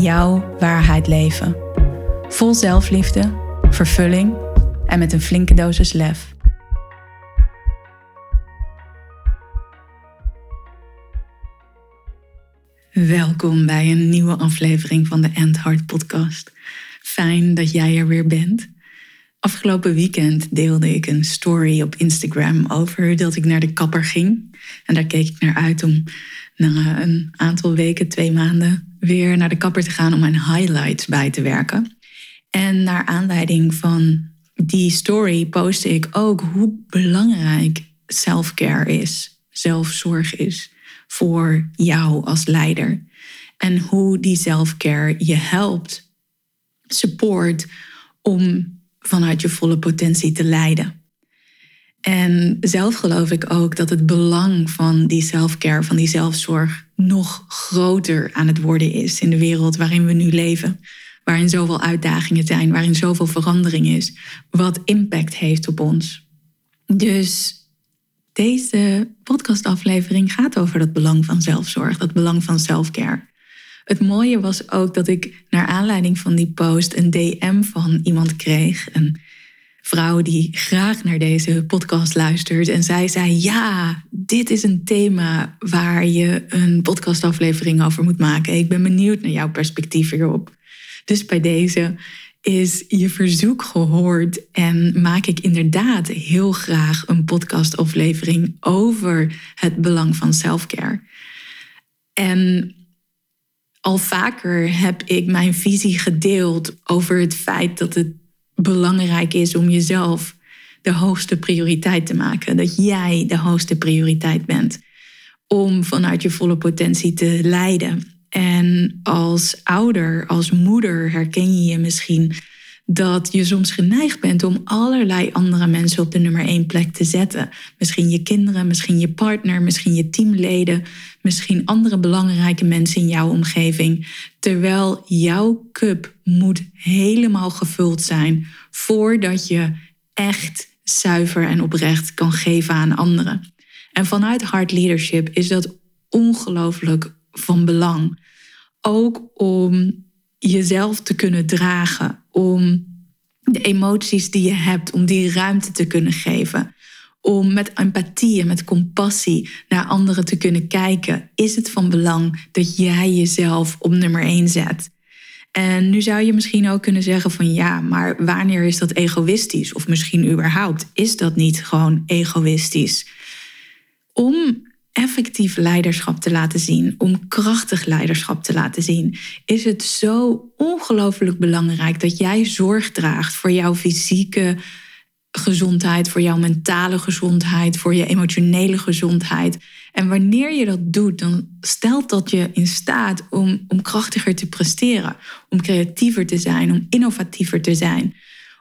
jouw waarheid leven. Vol zelfliefde, vervulling en met een flinke dosis lef. Welkom bij een nieuwe aflevering van de End Heart Podcast. Fijn dat jij er weer bent. Afgelopen weekend deelde ik een story op Instagram over dat ik naar de kapper ging. En daar keek ik naar uit om na een aantal weken, twee maanden, weer naar de kapper te gaan om mijn highlights bij te werken. En naar aanleiding van die story postte ik ook hoe belangrijk self-care is, zelfzorg is voor jou als leider. En hoe die self-care je helpt, support om vanuit je volle potentie te leiden. En zelf geloof ik ook dat het belang van die self-care, van die zelfzorg, nog groter aan het worden is in de wereld waarin we nu leven. Waarin zoveel uitdagingen zijn, waarin zoveel verandering is, wat impact heeft op ons. Dus deze podcastaflevering gaat over dat belang van zelfzorg, dat belang van self-care. Het mooie was ook dat ik naar aanleiding van die post een DM van iemand kreeg. Vrouw die graag naar deze podcast luistert. En zij zei: Ja, dit is een thema waar je een podcastaflevering over moet maken. Ik ben benieuwd naar jouw perspectief hierop. Dus bij deze is je verzoek gehoord en maak ik inderdaad heel graag een podcastaflevering over het belang van selfcare. En al vaker heb ik mijn visie gedeeld over het feit dat het belangrijk is om jezelf de hoogste prioriteit te maken. Dat jij de hoogste prioriteit bent om vanuit je volle potentie te leiden. En als ouder, als moeder herken je je misschien dat je soms geneigd bent om allerlei andere mensen op de nummer één plek te zetten. Misschien je kinderen, misschien je partner, misschien je teamleden, misschien andere belangrijke mensen in jouw omgeving. Terwijl jouw cup moet helemaal gevuld zijn voordat je echt zuiver en oprecht kan geven aan anderen. En vanuit hard leadership is dat ongelooflijk van belang. Ook om jezelf te kunnen dragen, om de emoties die je hebt, om die ruimte te kunnen geven. Om met empathie en met compassie naar anderen te kunnen kijken, is het van belang dat jij jezelf op nummer één zet. En nu zou je misschien ook kunnen zeggen van ja, maar wanneer is dat egoïstisch? Of misschien überhaupt, is dat niet gewoon egoïstisch? Om effectief leiderschap te laten zien, om krachtig leiderschap te laten zien, is het zo ongelooflijk belangrijk dat jij zorg draagt voor jouw fysieke gezondheid, voor jouw mentale gezondheid, voor je emotionele gezondheid. En wanneer je dat doet, dan stelt dat je in staat om, om krachtiger te presteren, om creatiever te zijn, om innovatiever te zijn,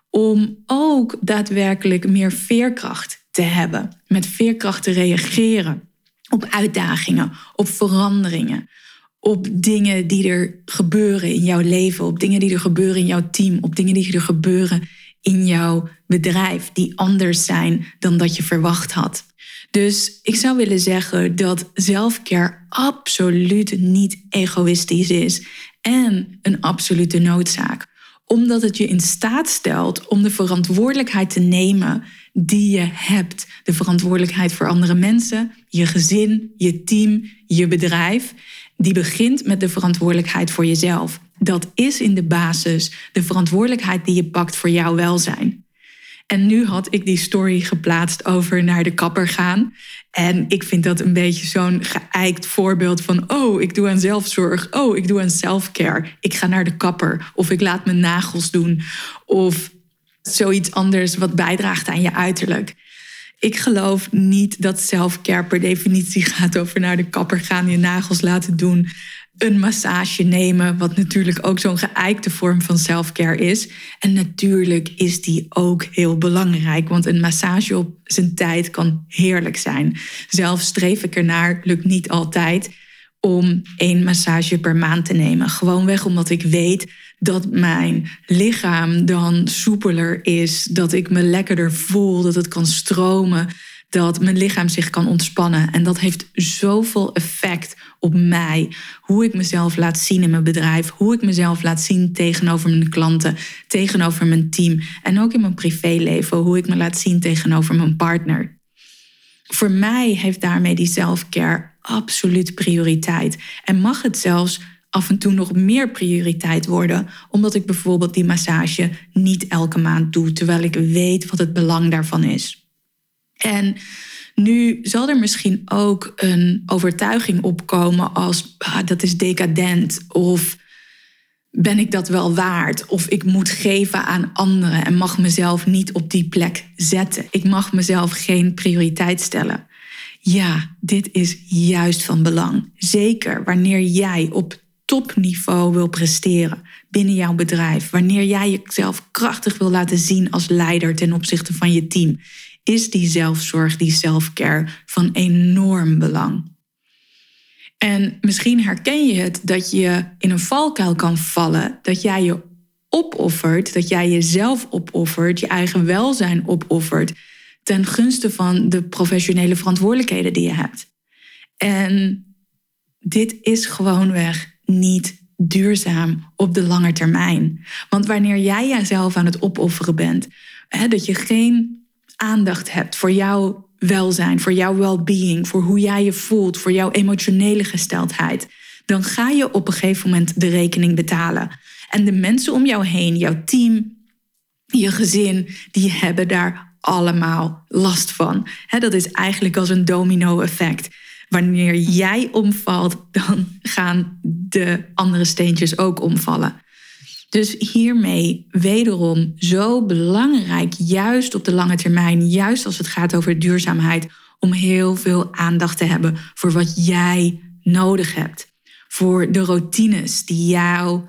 om ook daadwerkelijk meer veerkracht te hebben, met veerkracht te reageren op uitdagingen, op veranderingen, op dingen die er gebeuren in jouw leven, op dingen die er gebeuren in jouw team, op dingen die er gebeuren in jouw bedrijf, die anders zijn dan dat je verwacht had. Dus ik zou willen zeggen dat zelfcare absoluut niet egoïstisch is en een absolute noodzaak omdat het je in staat stelt om de verantwoordelijkheid te nemen die je hebt. De verantwoordelijkheid voor andere mensen, je gezin, je team, je bedrijf. Die begint met de verantwoordelijkheid voor jezelf. Dat is in de basis de verantwoordelijkheid die je pakt voor jouw welzijn. En nu had ik die story geplaatst over naar de kapper gaan. En ik vind dat een beetje zo'n geëikt voorbeeld van: oh, ik doe aan zelfzorg. Oh, ik doe aan selfcare. Ik ga naar de kapper. Of ik laat mijn nagels doen. Of zoiets anders wat bijdraagt aan je uiterlijk. Ik geloof niet dat selfcare per definitie gaat over naar de kapper gaan, je nagels laten doen, een massage nemen, wat natuurlijk ook zo'n geëikte vorm van selfcare is. En natuurlijk is die ook heel belangrijk, want een massage op zijn tijd kan heerlijk zijn. Zelf streef ik ernaar, lukt niet altijd, om één massage per maand te nemen. Gewoonweg omdat ik weet dat mijn lichaam dan soepeler is, dat ik me lekkerder voel, dat het kan stromen dat mijn lichaam zich kan ontspannen. En dat heeft zoveel effect op mij. Hoe ik mezelf laat zien in mijn bedrijf, hoe ik mezelf laat zien tegenover mijn klanten, tegenover mijn team en ook in mijn privéleven, hoe ik me laat zien tegenover mijn partner. Voor mij heeft daarmee die selfcare absoluut prioriteit. En mag het zelfs af en toe nog meer prioriteit worden, omdat ik bijvoorbeeld die massage niet elke maand doe, terwijl ik weet wat het belang daarvan is. En nu zal er misschien ook een overtuiging opkomen als ah, dat is decadent of ben ik dat wel waard of ik moet geven aan anderen en mag mezelf niet op die plek zetten. Ik mag mezelf geen prioriteit stellen. Ja, dit is juist van belang. Zeker wanneer jij op topniveau wil presteren binnen jouw bedrijf, wanneer jij jezelf krachtig wil laten zien als leider ten opzichte van je team is die zelfzorg, die selfcare van enorm belang. En misschien herken je het dat je in een valkuil kan vallen, dat jij je opoffert, dat jij jezelf opoffert, je eigen welzijn opoffert ten gunste van de professionele verantwoordelijkheden die je hebt. En dit is gewoonweg niet duurzaam op de lange termijn. Want wanneer jij jezelf aan het opofferen bent, hè, dat je geen aandacht hebt voor jouw welzijn, voor jouw well-being, voor hoe jij je voelt, voor jouw emotionele gesteldheid, dan ga je op een gegeven moment de rekening betalen. En de mensen om jou heen, jouw team, je gezin, die hebben daar allemaal last van. dat is eigenlijk als een domino-effect. Wanneer jij omvalt, dan gaan de andere steentjes ook omvallen. Dus hiermee wederom zo belangrijk, juist op de lange termijn, juist als het gaat over duurzaamheid, om heel veel aandacht te hebben voor wat jij nodig hebt. Voor de routines die jou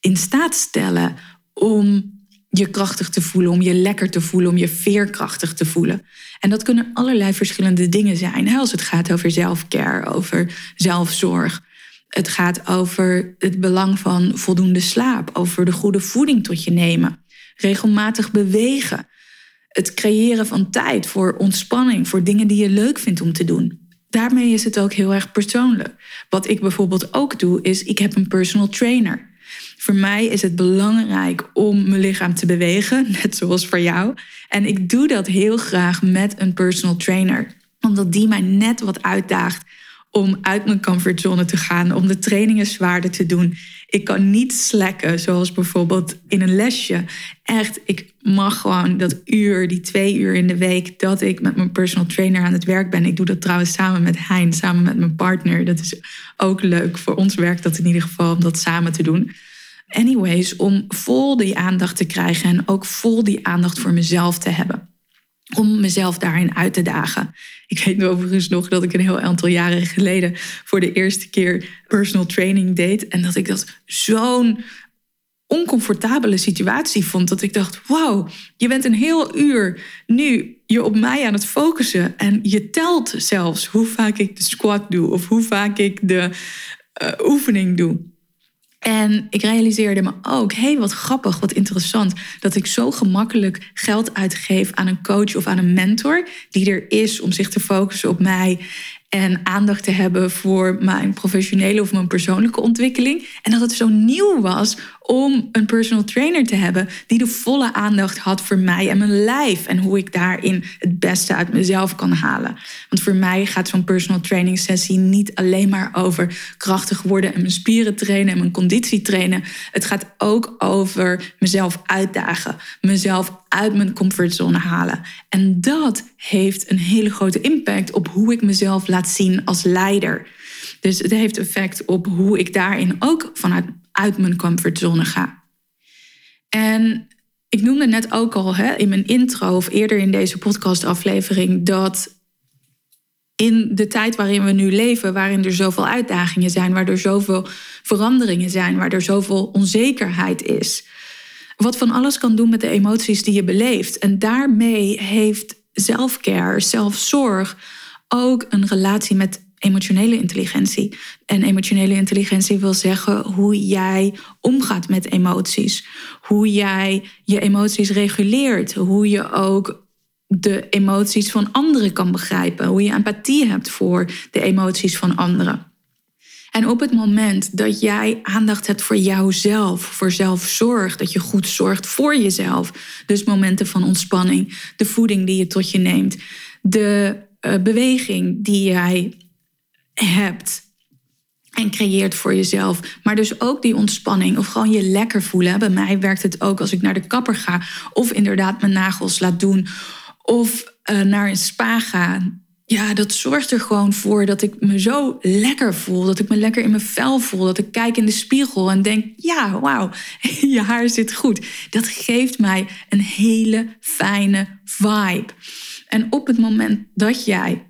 in staat stellen om je krachtig te voelen, om je lekker te voelen, om je veerkrachtig te voelen. En dat kunnen allerlei verschillende dingen zijn. Als het gaat over zelfcare, over zelfzorg, het gaat over het belang van voldoende slaap, over de goede voeding tot je nemen, regelmatig bewegen, het creëren van tijd voor ontspanning, voor dingen die je leuk vindt om te doen. Daarmee is het ook heel erg persoonlijk. Wat ik bijvoorbeeld ook doe, is ik heb een personal trainer. Voor mij is het belangrijk om mijn lichaam te bewegen, net zoals voor jou. En ik doe dat heel graag met een personal trainer, omdat die mij net wat uitdaagt om uit mijn comfortzone te gaan, om de trainingen zwaarder te doen. Ik kan niet slekken, zoals bijvoorbeeld in een lesje. Echt, ik mag gewoon dat uur, die twee uur in de week, dat ik met mijn personal trainer aan het werk ben. Ik doe dat trouwens samen met Hein, samen met mijn partner. Dat is ook leuk. Voor ons werkt dat in ieder geval om dat samen te doen. Anyways, om vol die aandacht te krijgen en ook vol die aandacht voor mezelf te hebben om mezelf daarin uit te dagen. Ik weet overigens nog dat ik een heel aantal jaren geleden voor de eerste keer personal training deed. En dat ik dat zo'n oncomfortabele situatie vond. Dat ik dacht, wauw, je bent een heel uur nu je op mij aan het focussen. En je telt zelfs hoe vaak ik de squat doe of hoe vaak ik de uh, oefening doe. En ik realiseerde me ook, hé, hey, wat grappig, wat interessant, dat ik zo gemakkelijk geld uitgeef aan een coach of aan een mentor die er is om zich te focussen op mij en aandacht te hebben voor mijn professionele of mijn persoonlijke ontwikkeling. En dat het zo nieuw was om een personal trainer te hebben die de volle aandacht had voor mij en mijn lijf en hoe ik daarin het beste uit mezelf kan halen. Want voor mij gaat zo'n personal training sessie niet alleen maar over krachtig worden en mijn spieren trainen en mijn conditie trainen. Het gaat ook over mezelf uitdagen, mezelf uit mijn comfortzone halen. En dat heeft een hele grote impact op hoe ik mezelf laat zien als leider. Dus het heeft effect op hoe ik daarin ook vanuit uit mijn comfortzone ga. En ik noemde net ook al hè, in mijn intro of eerder in deze podcastaflevering dat in de tijd waarin we nu leven, waarin er zoveel uitdagingen zijn, waar er zoveel veranderingen zijn, waar er zoveel onzekerheid is. Wat van alles kan doen met de emoties die je beleeft. En daarmee heeft zelfcare, zelfzorg ook een relatie met emotionele intelligentie. En emotionele intelligentie wil zeggen hoe jij omgaat met emoties. Hoe jij je emoties reguleert. Hoe je ook de emoties van anderen kan begrijpen. Hoe je empathie hebt voor de emoties van anderen. En op het moment dat jij aandacht hebt voor jouzelf, voor zelfzorg, dat je goed zorgt voor jezelf, dus momenten van ontspanning, de voeding die je tot je neemt, de uh, beweging die jij hebt en creëert voor jezelf. Maar dus ook die ontspanning of gewoon je lekker voelen. Bij mij werkt het ook als ik naar de kapper ga of inderdaad mijn nagels laat doen of uh, naar een spa ga. Ja, dat zorgt er gewoon voor dat ik me zo lekker voel. Dat ik me lekker in mijn vel voel. Dat ik kijk in de spiegel en denk: ja, wauw, je haar zit goed. Dat geeft mij een hele fijne vibe. En op het moment dat jij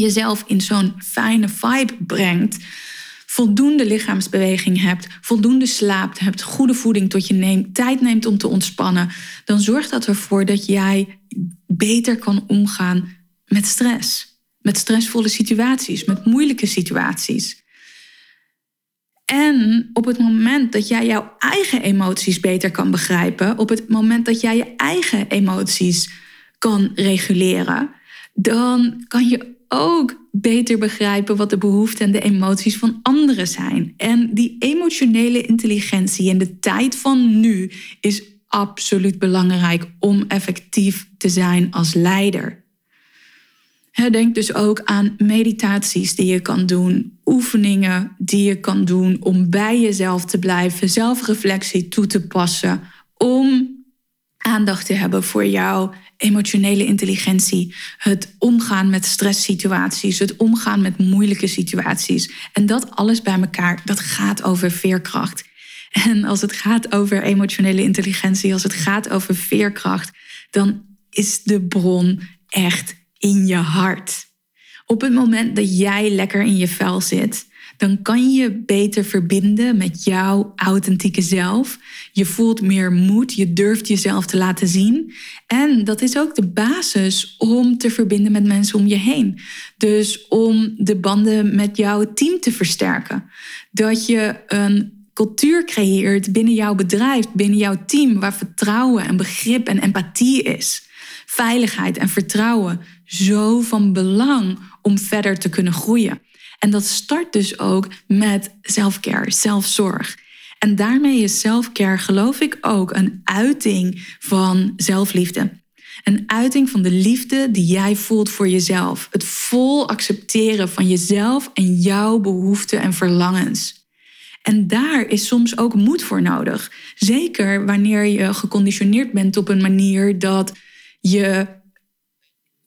jezelf in zo'n fijne vibe brengt, voldoende lichaamsbeweging hebt, voldoende slaapt hebt, goede voeding tot je neemt, tijd neemt om te ontspannen, dan zorgt dat ervoor dat jij beter kan omgaan met stress. Met stressvolle situaties, met moeilijke situaties. En op het moment dat jij jouw eigen emoties beter kan begrijpen, op het moment dat jij je eigen emoties kan reguleren, dan kan je ook beter begrijpen wat de behoeften en de emoties van anderen zijn. En die emotionele intelligentie in de tijd van nu is absoluut belangrijk om effectief te zijn als leider. Denk dus ook aan meditaties die je kan doen, oefeningen die je kan doen om bij jezelf te blijven, zelfreflectie toe te passen, om aandacht te hebben voor jouw emotionele intelligentie, het omgaan met stresssituaties, het omgaan met moeilijke situaties. En dat alles bij elkaar, dat gaat over veerkracht. En als het gaat over emotionele intelligentie, als het gaat over veerkracht, dan is de bron echt in je hart. Op het moment dat jij lekker in je vel zit, dan kan je beter verbinden met jouw authentieke zelf. Je voelt meer moed, je durft jezelf te laten zien. En dat is ook de basis om te verbinden met mensen om je heen. Dus om de banden met jouw team te versterken. Dat je een cultuur creëert binnen jouw bedrijf, binnen jouw team, waar vertrouwen en begrip en empathie is. Veiligheid en vertrouwen zo van belang om verder te kunnen groeien. En dat start dus ook met selfcare, zelfzorg. En daarmee is selfcare, geloof ik, ook een uiting van zelfliefde. Een uiting van de liefde die jij voelt voor jezelf. Het vol accepteren van jezelf en jouw behoeften en verlangens. En daar is soms ook moed voor nodig. Zeker wanneer je geconditioneerd bent op een manier dat je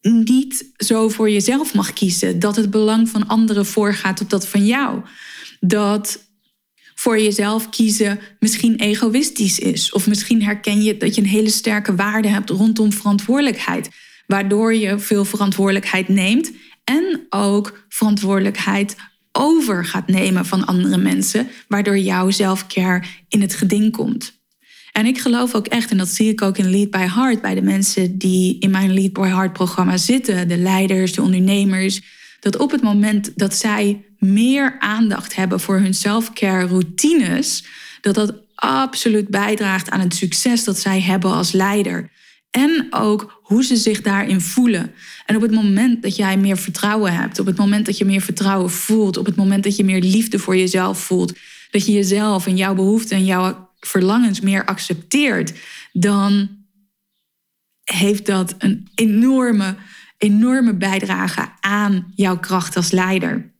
niet zo voor jezelf mag kiezen. Dat het belang van anderen voorgaat op dat van jou. Dat voor jezelf kiezen misschien egoïstisch is. Of misschien herken je dat je een hele sterke waarde hebt rondom verantwoordelijkheid. Waardoor je veel verantwoordelijkheid neemt en ook verantwoordelijkheid over gaat nemen van andere mensen, waardoor jouw zelfcare in het geding komt. En ik geloof ook echt, en dat zie ik ook in Lead by Heart, bij de mensen die in mijn Lead by Heart programma zitten, de leiders, de ondernemers, dat op het moment dat zij meer aandacht hebben voor hun self-care routines, dat dat absoluut bijdraagt aan het succes dat zij hebben als leider. En ook hoe ze zich daarin voelen. En op het moment dat jij meer vertrouwen hebt, op het moment dat je meer vertrouwen voelt, op het moment dat je meer liefde voor jezelf voelt, dat je jezelf en jouw behoeften en jouw verlangens meer accepteert, dan heeft dat een enorme, enorme bijdrage aan jouw kracht als leider.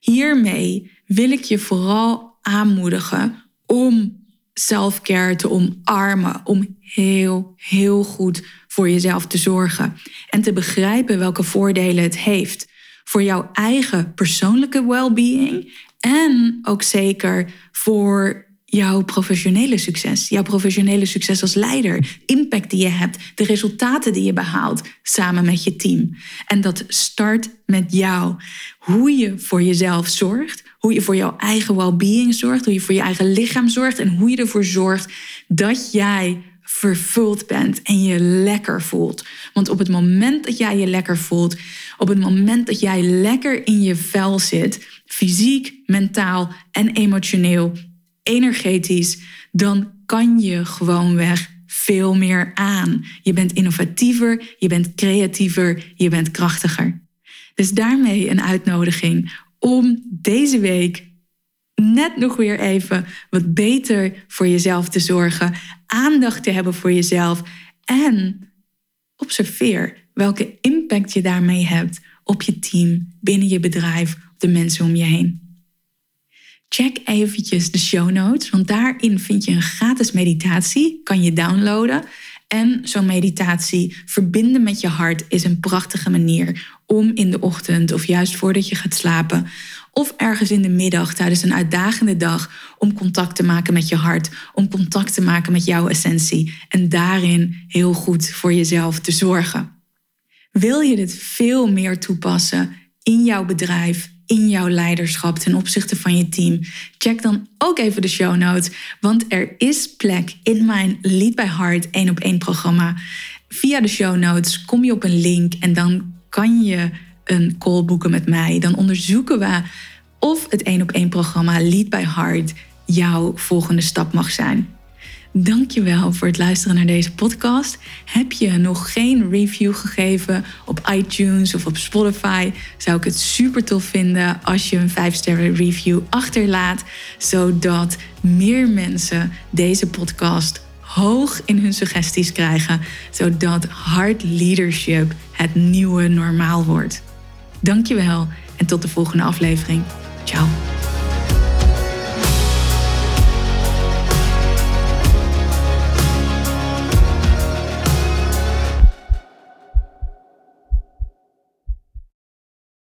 Hiermee wil ik je vooral aanmoedigen om selfcare te omarmen, om heel, heel goed voor jezelf te zorgen en te begrijpen welke voordelen het heeft voor jouw eigen persoonlijke well-being en ook zeker voor jouw professionele succes, jouw professionele succes als leider, impact die je hebt, de resultaten die je behaalt samen met je team. En dat start met jou. Hoe je voor jezelf zorgt, hoe je voor jouw eigen well-being zorgt, hoe je voor je eigen lichaam zorgt en hoe je ervoor zorgt dat jij vervuld bent en je lekker voelt. Want op het moment dat jij je lekker voelt, op het moment dat jij lekker in je vel zit, fysiek, mentaal en emotioneel, energetisch, dan kan je gewoonweg veel meer aan. Je bent innovatiever, je bent creatiever, je bent krachtiger. Dus daarmee een uitnodiging om deze week net nog weer even wat beter voor jezelf te zorgen, aandacht te hebben voor jezelf en observeer welke impact je daarmee hebt op je team, binnen je bedrijf, op de mensen om je heen. Check eventjes de show notes, want daarin vind je een gratis meditatie, kan je downloaden. En zo'n meditatie verbinden met je hart is een prachtige manier om in de ochtend of juist voordat je gaat slapen of ergens in de middag tijdens een uitdagende dag om contact te maken met je hart, om contact te maken met jouw essentie en daarin heel goed voor jezelf te zorgen. Wil je dit veel meer toepassen in jouw bedrijf, in jouw leiderschap ten opzichte van je team? Check dan ook even de show notes, want er is plek in mijn Lead by Heart 1 op 1 programma. Via de show notes kom je op een link en dan kan je een call boeken met mij. Dan onderzoeken we of het 1 op 1 programma Lead by Heart jouw volgende stap mag zijn. Dankjewel voor het luisteren naar deze podcast. Heb je nog geen review gegeven op iTunes of op Spotify? Zou ik het super tof vinden als je een 5-sterren review achterlaat, zodat meer mensen deze podcast hoog in hun suggesties krijgen, zodat hard leadership het nieuwe normaal wordt. Dankjewel en tot de volgende aflevering. Ciao.